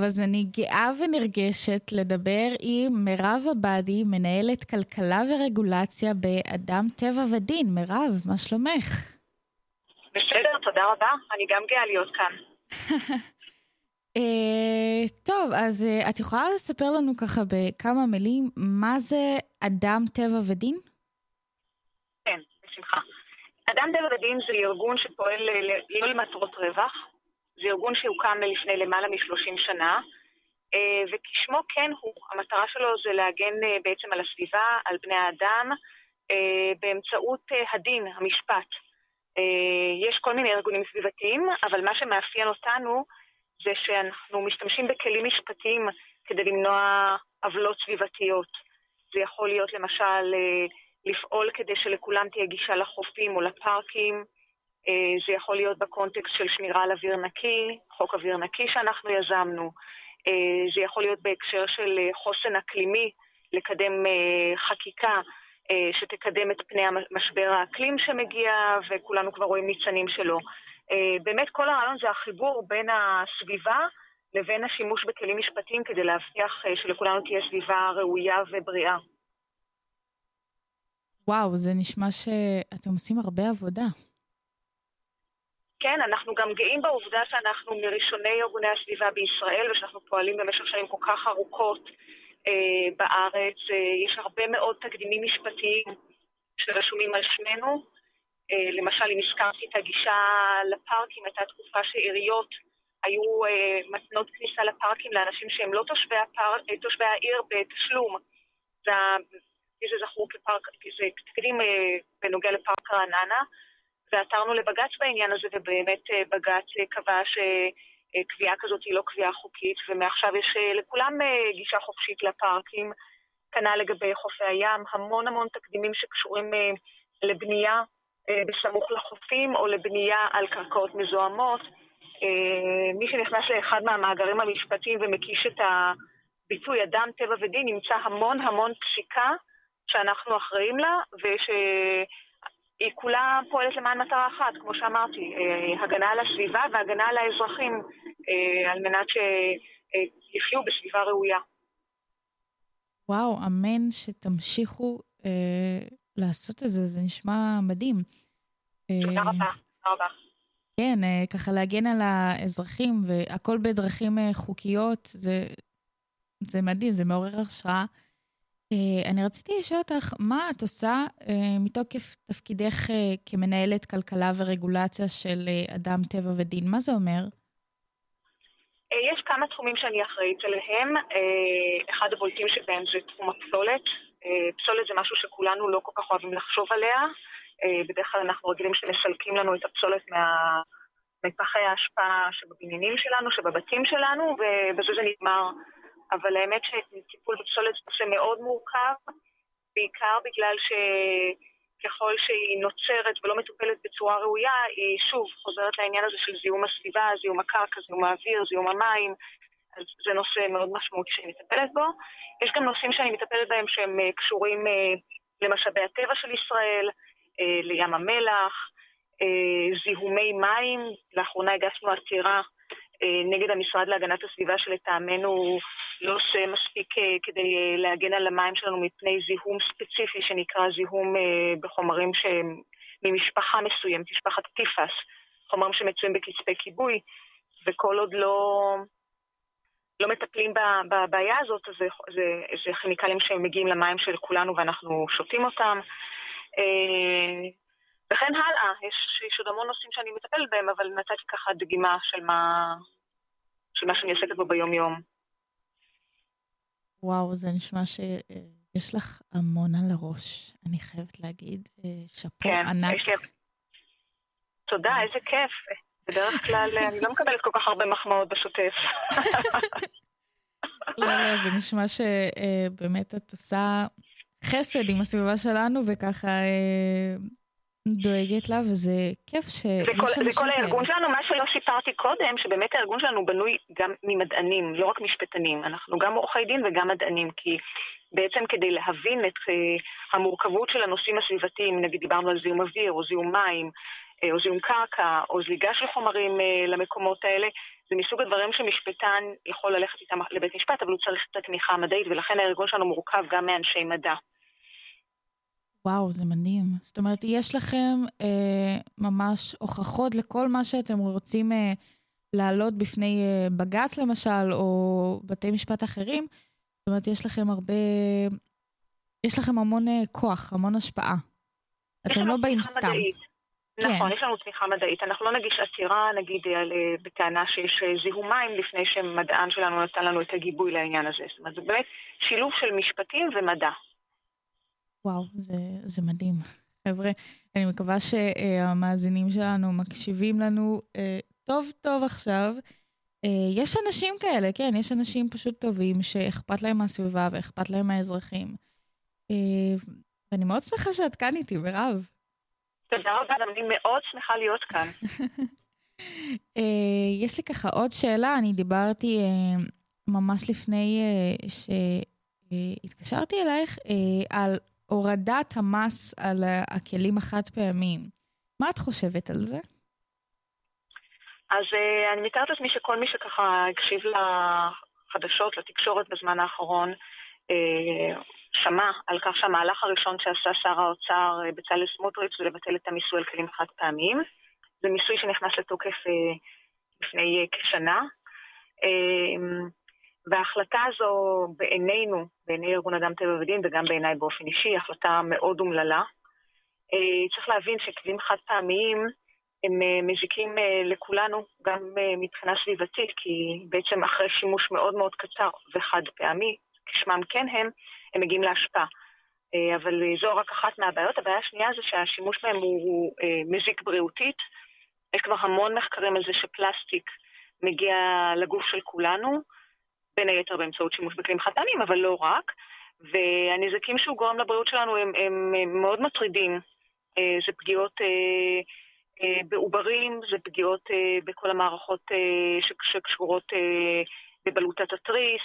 C: טוב, אז אני גאה ונרגשת לדבר עם מירב עבאדי, מנהלת כלכלה ורגולציה באדם טבע ודין. מירב, מה שלומך?
G: בסדר, תודה רבה. אני גם גאה להיות כאן.
C: אה, טוב, אז אה, את יכולה לספר לנו ככה בכמה מילים, מה זה אדם טבע ודין?
G: כן, בשמחה. אדם טבע ודין זה ארגון שפועל אה, לא למטרות רווח. זה ארגון שהוקם לפני למעלה מ-30 שנה, אה, וכשמו כן הוא, המטרה שלו זה להגן אה, בעצם על הסביבה, על בני האדם, אה, באמצעות הדין, המשפט. יש כל מיני ארגונים סביבתיים, אבל מה שמאפיין אותנו זה שאנחנו משתמשים בכלים משפטיים כדי למנוע עוולות סביבתיות. זה יכול להיות למשל לפעול כדי שלכולם תהיה גישה לחופים או לפארקים, זה יכול להיות בקונטקסט של שמירה על אוויר נקי, חוק אוויר נקי שאנחנו יזמנו, אה, זה יכול להיות בהקשר של אה, חוסן אקלימי, לקדם אה, חקיקה אה, שתקדם את פני משבר האקלים שמגיע, וכולנו כבר רואים ניצנים שלו. אה, באמת כל הרעיון זה החיבור בין הסביבה לבין השימוש בכלים משפטיים כדי להבטיח אה, שלכולנו תהיה סביבה ראויה ובריאה.
C: וואו, זה נשמע שאתם עושים הרבה עבודה.
G: כן, אנחנו גם גאים בעובדה שאנחנו מראשוני ארגוני הסביבה בישראל ושאנחנו פועלים במשך שנים כל כך ארוכות אה, בארץ. אה, יש הרבה מאוד תקדימים משפטיים שרשומים על שמנו. אה, למשל, אם הזכרתי את הגישה לפארקים, הייתה תקופה שעיריות היו אה, מתנות כניסה לפארקים לאנשים שהם לא תושבי, הפאר, אה, תושבי העיר בתשלום. זה, זה זכור כפארק, זה תקדים אה, בנוגע לפארק רעננה. ועתרנו לבג"ץ בעניין הזה, ובאמת אה, בג"ץ אה, קבע שקביעה כזאת היא לא קביעה חוקית, ומעכשיו יש אה, לכולם אה, גישה חופשית לפארקים. כנ"ל לגבי חופי הים, המון המון תקדימים שקשורים אה, לבנייה אה, בסמוך לחופים, או לבנייה על קרקעות מזוהמות. אה, מי שנכנס לאחד מהמאגרים המשפטיים ומקיש את הביטוי אדם, טבע ודין, נמצא המון המון פסיקה שאנחנו אחראים לה, וש... היא כולה פועלת למען מטרה אחת, כמו שאמרתי, אה, הגנה על הסביבה והגנה על האזרחים, אה, על מנת שיחיו בסביבה ראויה.
C: וואו, אמן שתמשיכו אה, לעשות את זה, זה נשמע מדהים.
G: תודה
C: אה,
G: רבה, תודה רבה.
C: כן, אה, ככה להגן על האזרחים, והכל בדרכים אה, חוקיות, זה, זה מדהים, זה מעורר השראה. אה, אני רציתי לשאול אותך, מה את עושה אה, מתוקף תפקידך אה, כמנהלת כלכלה ורגולציה של אדם טבע ודין? מה זה אומר?
G: יש כמה תחומים שאני אחראית עליהם. אחד הבולטים שבהם זה תחום הפסולת. פסולת זה משהו שכולנו לא כל כך אוהבים לחשוב עליה. בדרך כלל אנחנו רגילים שמסלקים לנו את הפסולת מה... מפחי האשפה שבבניינים שלנו, שבבתים שלנו, ובזה זה נגמר. אבל האמת שטיפול בפסולת זה מאוד מורכב, בעיקר בגלל שככל שהיא נוצרת ולא מטופלת בצורה ראויה, היא שוב חוזרת לעניין הזה של זיהום הסביבה, זיהום הקרקע, זיהום האוויר, זיהום המים. אז זה נושא מאוד משמעותי שאני מטפלת בו. יש גם נושאים שאני מטפלת בהם שהם אה, קשורים אה, למשאבי הטבע של ישראל, אה, לים המלח, זיהומי מים. לאחרונה הגשנו עתירה נגד המשרד להגנת הסביבה שלטעמנו לא עושה מספיק אה, כדי אה, להגן על המים שלנו מפני זיהום ספציפי שנקרא זיהום אה, בחומרים שהם ממשפחה מסוימת, משפחת טיפס, חומרים שמצויים בקצפי כיבוי, וכל עוד לא, לא מטפלים בבעיה הזאת, זה, זה, זה כימיקלים שמגיעים למים של כולנו ואנחנו שותים אותם. וכן הלאה, יש, יש עוד המון נושאים שאני מטפלת בהם, אבל נתתי ככה דגימה של מה, של מה שאני עוסקת בו ביום-יום.
C: וואו, זה נשמע שיש לך המון על הראש, אני חייבת להגיד. אה, שאפו
G: כן,
C: ענק.
G: יש לי... תודה, איזה כיף. בדרך כלל אה, אני לא מקבלת כל כך הרבה מחמאות בשוטף.
C: לא, לא, זה נשמע שבאמת את עושה חסד עם הסביבה שלנו, וככה אה, דואגת לה, וזה כיף
G: זה
C: שיש
G: כל,
C: אנשים
G: זה כל הארגון. שלנו, מה שלא סיפרתי קודם, שבאמת הארגון שלנו בנוי גם ממדענים, לא רק משפטנים. אנחנו גם עורכי דין וגם מדענים, כי בעצם כדי להבין את אה, המורכבות של הנושאים הסביבתיים, נגיד דיברנו על זיהום אוויר, או זיהום מים, אה, או זיהום קרקע, או זליגה של חומרים אה, למקומות האלה, זה מסוג הדברים שמשפטן יכול ללכת איתם לבית משפט, אבל הוא צריך את התמיכה המדעית, ולכן הארגון שלנו מורכב גם מאנשי מדע.
C: וואו, זה מדהים. זאת אומרת, יש לכם אה, ממש הוכחות לכל מה שאתם רוצים אה, להעלות בפני אה, בג"ץ למשל, או בתי משפט אחרים. זאת אומרת, יש לכם הרבה... יש לכם המון אה, כוח, המון השפעה. אתם לא באים סתם.
G: מדעית.
C: כן.
G: נכון, יש לנו תמיכה מדעית. אנחנו לא נגיש עתירה, נגיד, על, אה, בטענה שיש אה, זיהום מים לפני שמדען שלנו נתן לנו את הגיבוי לעניין הזה. זאת אומרת, זה באמת שילוב של משפטים ומדע.
C: וואו, זה, זה מדהים. חבר'ה, אני מקווה שהמאזינים שלנו מקשיבים לנו אה, טוב טוב עכשיו. אה, יש אנשים כאלה, כן, יש אנשים פשוט טובים שאכפת להם מהסביבה ואכפת להם מהאזרחים. אה, ואני מאוד שמחה שאת כאן איתי, מירב.
G: תודה רבה, אני מאוד שמחה להיות כאן.
C: יש לי ככה עוד שאלה, אני דיברתי ממש לפני שהתקשרתי אלייך על הורדת המס על הכלים החד פעמיים. מה את חושבת על זה?
G: אז uh, אני מתארת לעצמי שכל מי שככה הקשיב לחדשות, לתקשורת בזמן האחרון, uh, שמע על כך שהמהלך הראשון שעשה שר האוצר uh, בצלאל סמוטריץ' זה לבטל את המיסוי על כלים חד פעמיים. זה מיסוי שנכנס לתוקף לפני כשנה. וההחלטה הזו בעינינו, בעיני ארגון אדם טבע ודין וגם בעיניי באופן אישי, היא החלטה מאוד אומללה. Uh, צריך להבין שכלים חד פעמיים הם אה, מזיקים אה, לכולנו, גם אה, מבחינה סביבתית, כי בעצם אחרי שימוש מאוד מאוד קצר וחד פעמי, כשמם כן הם, הם מגיעים להשפעה. אה, אבל אה, זו רק אחת מהבעיות. הבעיה השנייה זה שהשימוש בהם הוא, הוא אה, מזיק בריאותית. יש כבר המון מחקרים על זה שפלסטיק מגיע לגוף של כולנו, בין היתר באמצעות שימוש בכלים חד פעמים, אבל לא רק. והנזקים שהוא גורם לבריאות שלנו הם, הם, הם מאוד מטרידים. אה, זה פגיעות... אה, אה, בעוברים, זה פגיעות בכל המערכות שקשורות בבלוטת התריס,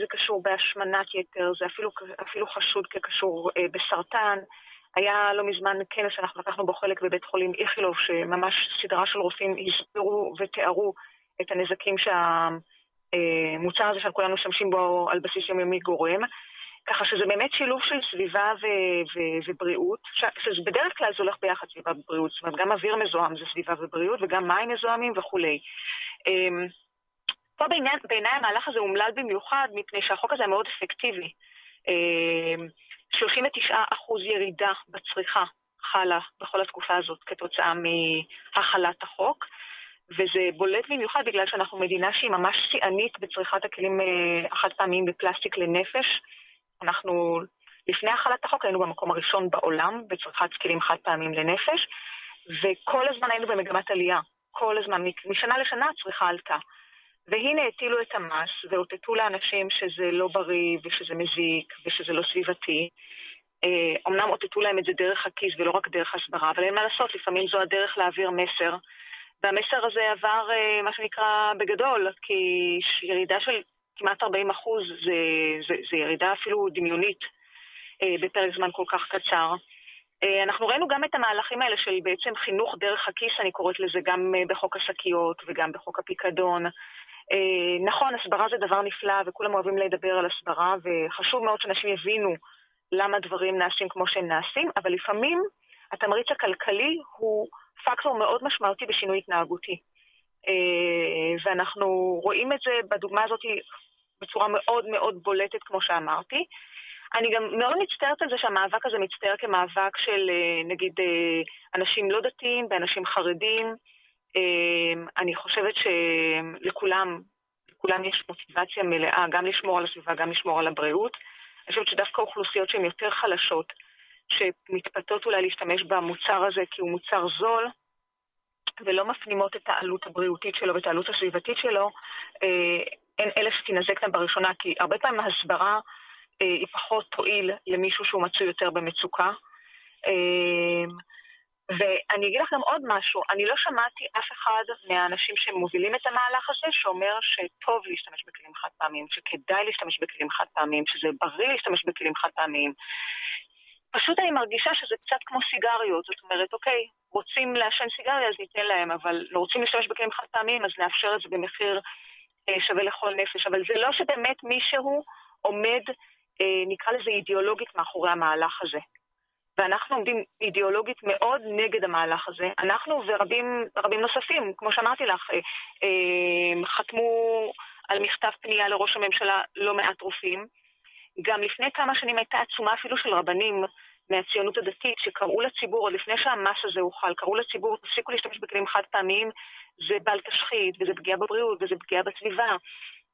G: זה קשור בהשמנת יתר, זה אפילו, אפילו חשוד כקשור בסרטן. היה לא מזמן כנס שאנחנו לקחנו בו חלק בבית חולים איכילוב, שממש סדרה של רופאים הסבירו ותיארו את הנזקים שהמוצר הזה שאנחנו כולנו משתמשים בו על בסיס יומיומי גורם. ככה שזה באמת שילוב של סביבה ו- ו- ובריאות, שבדרך כלל זה הולך ביחד, סביבה ובריאות, זאת אומרת, גם אוויר מזוהם זה סביבה ובריאות, וגם מים מזוהמים וכולי. אמ, פה בעניין, בעיניי המהלך הזה אומלל במיוחד, מפני שהחוק הזה מאוד אפקטיבי. אמ, 39% ירידה בצריכה חלה בכל התקופה הזאת כתוצאה מהחלת החוק. וזה בולט במיוחד בגלל שאנחנו מדינה שהיא ממש שיאנית בצריכת הכלים אה, החד פעמיים בפלסטיק לנפש. אנחנו, לפני החלת החוק היינו במקום הראשון בעולם בצריכת כלים חד פעמים לנפש, וכל הזמן היינו במגמת עלייה. כל הזמן, משנה לשנה הצריכה עלתה. והנה הטילו את המס ואותתו לאנשים שזה לא בריא ושזה מזיק ושזה לא סביבתי. אה, אמנם אותתו להם את זה דרך הכיס ולא רק דרך הסברה, אבל אין מה לעשות, לפעמים זו הדרך להעביר מסר. והמסר הזה עבר, אה, מה שנקרא, בגדול, כי ירידה של כמעט 40 אחוז זה, זה, זה ירידה אפילו דמיונית אה, בפרק זמן כל כך קצר. אה, אנחנו ראינו גם את המהלכים האלה של בעצם חינוך דרך הכיס, אני קוראת לזה, גם בחוק השקיות וגם בחוק הפיקדון. נכון, הסברה זה דבר נפלא וכולם אוהבים לדבר על הסברה, וחשוב מאוד שאנשים יבינו למה דברים נעשים כמו שהם נעשים, אבל לפעמים התמריץ הכלכלי הוא פקטור מאוד משמעותי בשינוי התנהגותי. אה, ואנחנו רואים את זה בדוגמה הזאת בצורה מאוד מאוד בולטת, כמו שאמרתי. אני גם מאוד מצטערת על זה שהמאבק הזה מצטייר כמאבק של אה, נגיד אה, אנשים לא דתיים ואנשים חרדים. אני חושבת שלכולם, לכולם יש מוטיבציה מלאה גם לשמור על הסביבה, גם לשמור על הבריאות. אני חושבת שדווקא אוכלוסיות שהן יותר חלשות, שמתפתות אולי להשתמש במוצר הזה כי הוא מוצר זול, ולא מפנימות את העלות הבריאותית שלו ואת העלות הסביבתית שלו, הן אלה שתינזקנה בראשונה, כי הרבה פעמים ההסברה היא פחות תועיל למישהו שהוא מצוי יותר במצוקה. ואני אגיד לך גם עוד משהו, אני לא שמעתי אף אחד מהאנשים שמובילים את המהלך הזה שאומר שטוב להשתמש בכלים חד פעמיים, שכדאי להשתמש בכלים חד פעמיים, שזה בריא להשתמש בכלים חד פעמיים. פשוט אני מרגישה שזה קצת כמו סיגריות, זאת אומרת, אוקיי, רוצים לעשן סיגריה אז ניתן להם, אבל לא רוצים להשתמש בכלים חד פעמיים אז נאפשר את זה במחיר אה, שווה לכל נפש. אבל זה לא שבאמת מישהו עומד, אה, נקרא לזה אידיאולוגית, מאחורי המהלך הזה. ואנחנו עומדים אידיאולוגית מאוד נגד המהלך הזה. אנחנו ורבים רבים נוספים, כמו שאמרתי לך, אה, אה, חתמו על מכתב פנייה לראש הממשלה לא מעט רופאים. גם לפני כמה שנים הייתה עצומה אפילו של רבנים מהציונות הדתית, שקראו לציבור, עוד לפני שהמס הזה הוחל, קראו לציבור, תפסיקו להשתמש בכלים חד פעמיים, זה בל תשחית, וזה פגיעה בבריאות, וזה פגיעה בסביבה,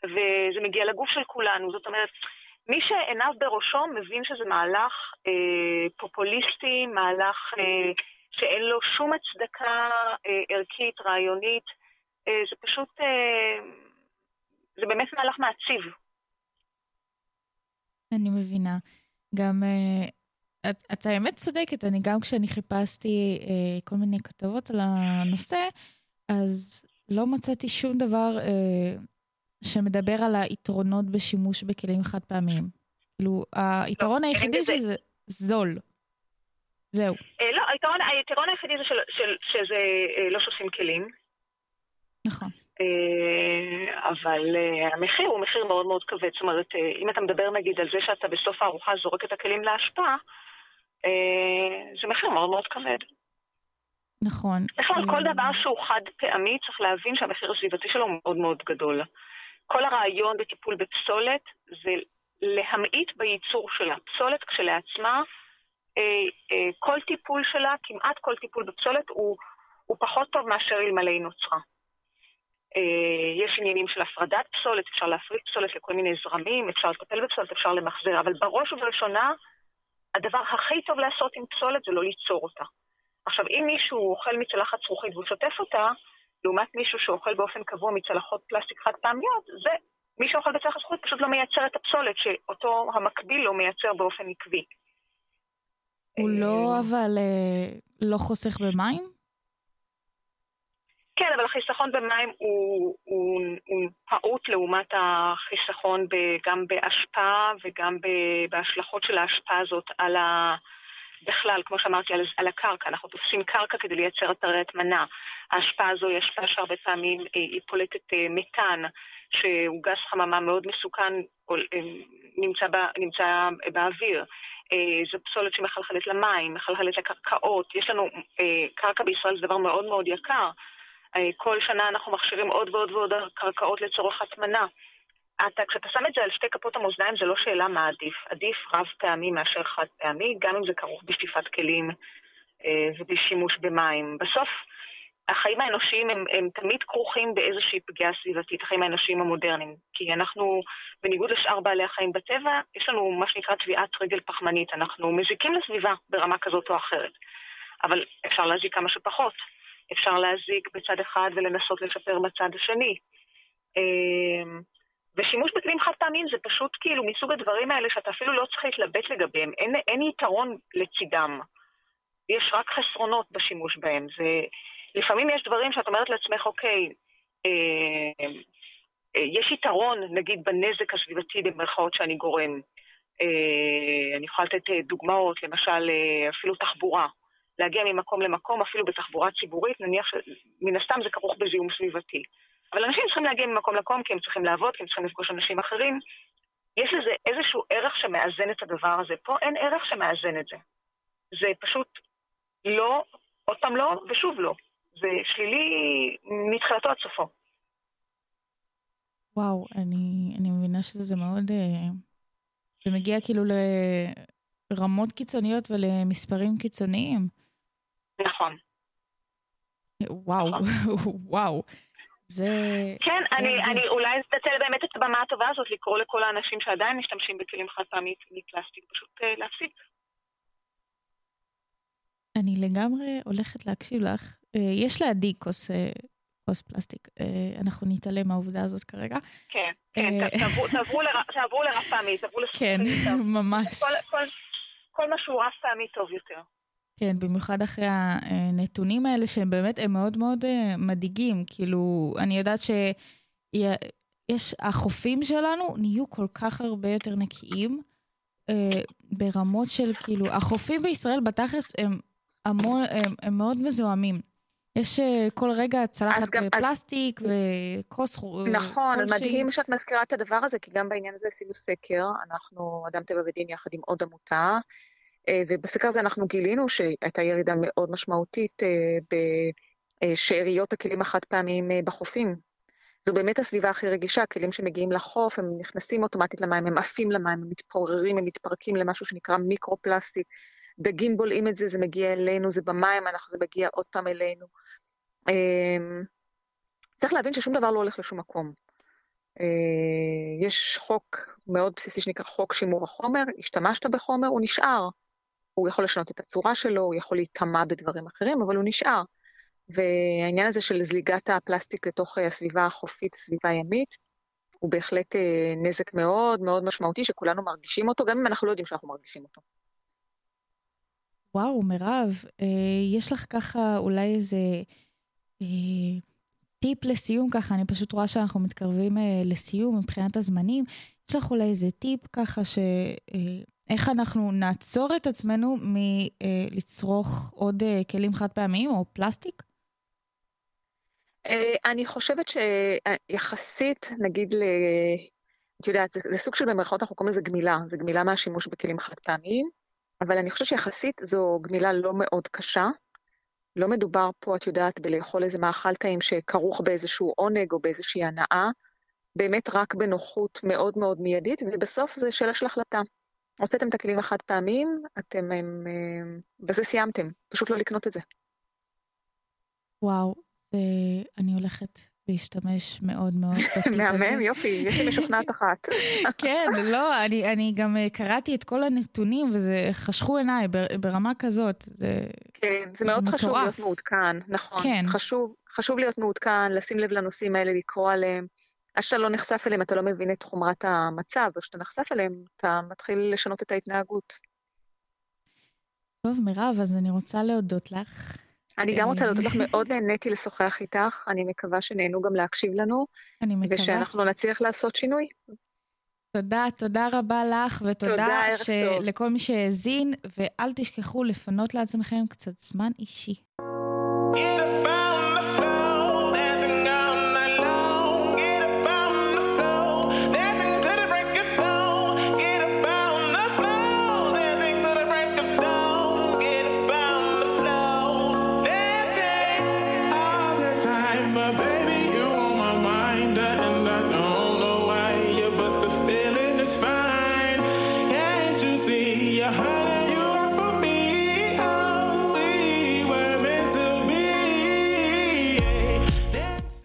G: וזה מגיע לגוף של כולנו. זאת אומרת, מי שעיניו בראשו מבין שזה מהלך אה, פופוליסטי, מהלך אה, שאין לו שום הצדקה אה, ערכית, רעיונית, אה, זה פשוט, אה, זה באמת מהלך מעציב.
C: אני מבינה. גם, אה, את, את האמת צודקת, אני גם כשאני חיפשתי אה, כל מיני כתבות על הנושא, אז לא מצאתי שום דבר אה, שמדבר על היתרונות בשימוש בכלים חד פעמיים. כאילו, היתרון
G: לא,
C: היחידי שזה זול. זהו.
G: לא, היתרון, היתרון היחידי זה של, של, שזה לא שוטפים כלים,
C: נכון.
G: אה, אבל אה, המחיר הוא מחיר מאוד מאוד כבד. זאת אומרת, אה, אם אתה מדבר נגיד על זה שאתה בסוף הארוחה זורק את הכלים לאשפה, אה, זה מחיר מאוד מאוד כבד.
C: נכון.
G: בכלל, כל דבר שהוא חד פעמי, צריך להבין שהמחיר הסביבתי שלו הוא מאוד מאוד גדול. כל הרעיון בטיפול בפסולת זה להמעיט בייצור שלה. פסולת כשלעצמה, כל טיפול שלה, כמעט כל טיפול בפסולת הוא, הוא פחות טוב מאשר אלמלא היא נוצרה. אה, יש עניינים של הפרדת פסולת, אפשר להפריד פסולת לכל מיני זרמים, אפשר לטפל בפסולת, אפשר למחזר, אבל בראש ובראשונה, הדבר הכי טוב לעשות עם פסולת זה לא ליצור אותה. עכשיו, אם מישהו אוכל מצלחת זכוכית והוא שוטף אותה, לעומת מישהו שאוכל באופן קבוע מצלחות פלסטיק חד פעמיות, זה מי שאוכל בצלחת זכוכית פשוט לא מייצר את הפסולת שאותו המקביל לא מייצר באופן עקבי.
C: הוא
G: אה,
C: לא, אבל אה, לא חוסך במים?
G: כן, אבל החיסכון במים הוא, הוא, הוא פעוט לעומת החיסכון ב, גם באשפה וגם ב, בהשלכות של ההשפעה הזאת על ה... בכלל, כמו שאמרתי, על, על הקרקע. אנחנו תופסים קרקע כדי לייצר אתרי הטמנה. ההשפעה הזו היא השפעה שהרבה פעמים אה, היא פולטת אה, מתאן, שהוא גז חממה מאוד מסוכן, אה, נמצא, ב, נמצא באוויר. זו פסולת שמחלחלת למים, מחלחלת לקרקעות. יש לנו, קרקע בישראל זה דבר מאוד מאוד יקר. אה, כל שנה אנחנו מכשירים עוד ועוד ועוד קרקעות לצורך הטמנה. אתה, כשאתה שם את זה על שתי כפות המאזניים, זה לא שאלה מה עדיף. עדיף רב פעמי מאשר חד פעמי, גם אם זה כרוך בשטיפת כלים אה, ובשימוש במים. בסוף, החיים האנושיים הם, הם תמיד כרוכים באיזושהי פגיעה סביבתית, החיים האנושיים המודרניים. כי אנחנו, בניגוד לשאר בעלי החיים בטבע, יש לנו מה שנקרא טביעת רגל פחמנית. אנחנו מזיקים לסביבה ברמה כזאת או אחרת. אבל אפשר להזיק כמה שפחות. אפשר להזיק בצד אחד ולנסות לשפר בצד השני. אמ, ושימוש בכלים חד פעמיים זה פשוט כאילו מסוג הדברים האלה שאתה אפילו לא צריך להתלבט לגביהם, אין, אין יתרון לצידם. יש רק חסרונות בשימוש בהם. זה, לפעמים יש דברים שאת אומרת לעצמך, אוקיי, אה, אה, יש יתרון, נגיד, בנזק הסביבתי במרכאות שאני גורם. אה, אני יכולה לתת אה, דוגמאות, למשל, אה, אפילו תחבורה. להגיע ממקום למקום, אפילו בתחבורה ציבורית, נניח שמן הסתם זה כרוך בזיהום סביבתי. אבל אנשים צריכים להגיע ממקום למקום כי הם צריכים לעבוד, כי הם צריכים לפגוש אנשים אחרים. יש לזה איזשהו ערך שמאזן את הדבר הזה. פה אין ערך שמאזן את זה. זה פשוט לא, עוד פעם לא, ושוב לא. זה שלילי מתחילתו עד סופו.
C: וואו, אני, אני מבינה שזה מאוד... אה, זה מגיע כאילו לרמות קיצוניות ולמספרים קיצוניים.
G: נכון.
C: וואו, וואו. זה...
G: כן,
C: זה
G: אני,
C: הרבה.
G: אני אולי אנצל באמת את הבמה הטובה הזאת לקרוא לכל האנשים שעדיין משתמשים בכלים חד פעמיים מפלסטיק, פשוט אה, להפסיק.
C: אני לגמרי הולכת להקשיב לך. אה, יש לידי כוס, אה, כוס פלסטיק. אנחנו נתעלם מהעובדה הזאת כרגע.
G: כן, כן, תעברו- תעברו לר- תעברו לרב פעמי, תעברו
C: כן,
G: לסופרים.
C: ממש.
G: כל- כל- כל מה שהוא רב פעמי טוב יותר.
C: כן, במיוחד אחרי הנתונים האלה, שהם באמת, הם מאוד מאוד אה, מדאיגים. כאילו, אני יודעת שיש, החופים שלנו נהיו כל כך הרבה יותר נקיים, אה, ברמות של כאילו, החופים בישראל בתכלס הם המון, הם, הם מאוד מזוהמים. יש אה, כל רגע צלחת
H: גם-
C: אה,
H: אז-
C: פלסטיק וכוס חו-
H: נכון, אז. מדהים שאת מזכירה את הדבר הזה, כי גם בעניין הזה עשינו סקר, אנחנו, אדם טבע ודין יחד עם עוד עמותה, אה, ובסקר הזה אנחנו גילינו שהייתה ירידה מאוד משמעותית אה, בשאריות הכלים החד פעמיים אה, בחופים. זו באמת הסביבה הכי רגישה, הכלים שמגיעים לחוף, הם נכנסים אוטומטית למים, הם עפים למים, הם מתפוררים, הם מתפרקים למשהו שנקרא מיקרו-פלסטיק. דגים בולעים את זה, זה מגיע אלינו, זה במים, אנחנו, זה מגיע עוד פעם אלינו. צריך להבין ששום דבר לא הולך לשום מקום. אה, יש חוק מאוד בסיסי שנקרא חוק שימור החומר, השתמשת בחומר, הוא נשאר. הוא יכול לשנות את הצורה שלו, הוא יכול להיטמע בדברים אחרים, אבל הוא נשאר. והעניין הזה של זליגת הפלסטיק לתוך אה, הסביבה החופית, הסביבה הימית, הוא בהחלט אה, נזק מאוד מאוד משמעותי שכולנו מרגישים אותו, גם אם אנחנו לא יודעים שאנחנו מרגישים אותו.
C: וואו, מירב, אה, יש לך ככה אולי איזה טיפ לסיום ככה, אני פשוט רואה שאנחנו מתקרבים לסיום מבחינת הזמנים. יש לך אולי איזה טיפ ככה ש... איך אנחנו נעצור את עצמנו מלצרוך עוד אה, כלים חד פעמיים או פלסטיק?
H: אה, אני חושבת שיחסית, נגיד ל... את יודעת, זה, זה סוג של במרכאות אנחנו קוראים לזה גמילה, זה גמילה מהשימוש בכלים חד פעמיים, אבל אני חושבת שיחסית זו גמילה לא מאוד קשה. לא מדובר פה, את יודעת, בלאכול איזה מאכל טעים שכרוך באיזשהו עונג או באיזושהי הנאה, באמת רק בנוחות מאוד מאוד מיידית, ובסוף זה שאלה של החלטה. הוצאתם את הכלים החד פעמיים, אתם, הם, הם, בזה סיימתם, פשוט לא לקנות את זה.
C: וואו, זה... אני הולכת להשתמש מאוד מאוד בטיפ הזה.
H: מהמם, יופי, יש לי משוכנעת אחת.
C: כן, לא, אני, אני גם אה, קראתי את כל הנתונים וזה חשכו עיניי בר- ברמה כזאת. זה...
H: כן, זה
C: זה
H: מאוד חשוב
C: מטורף.
H: להיות מעודכן, נכון.
C: כן.
H: חשוב, חשוב להיות מעודכן, לשים לב לנושאים האלה, לקרוא עליהם. עד שאתה לא נחשף אליהם, אתה לא מבין את חומרת המצב, וכשאתה נחשף אליהם, אתה מתחיל לשנות את ההתנהגות.
C: טוב, מירב, אז אני רוצה להודות לך.
H: אני גם רוצה
C: אה.
H: להודות לך, מאוד נהניתי לשוחח איתך, אני מקווה שנהנו גם להקשיב לנו,
C: אני מקווה.
H: ושאנחנו נצליח לעשות שינוי.
C: תודה, תודה רבה לך, ותודה
H: טוב.
C: לכל מי שהאזין, ואל תשכחו לפנות לעצמכם קצת זמן אישי.
F: Get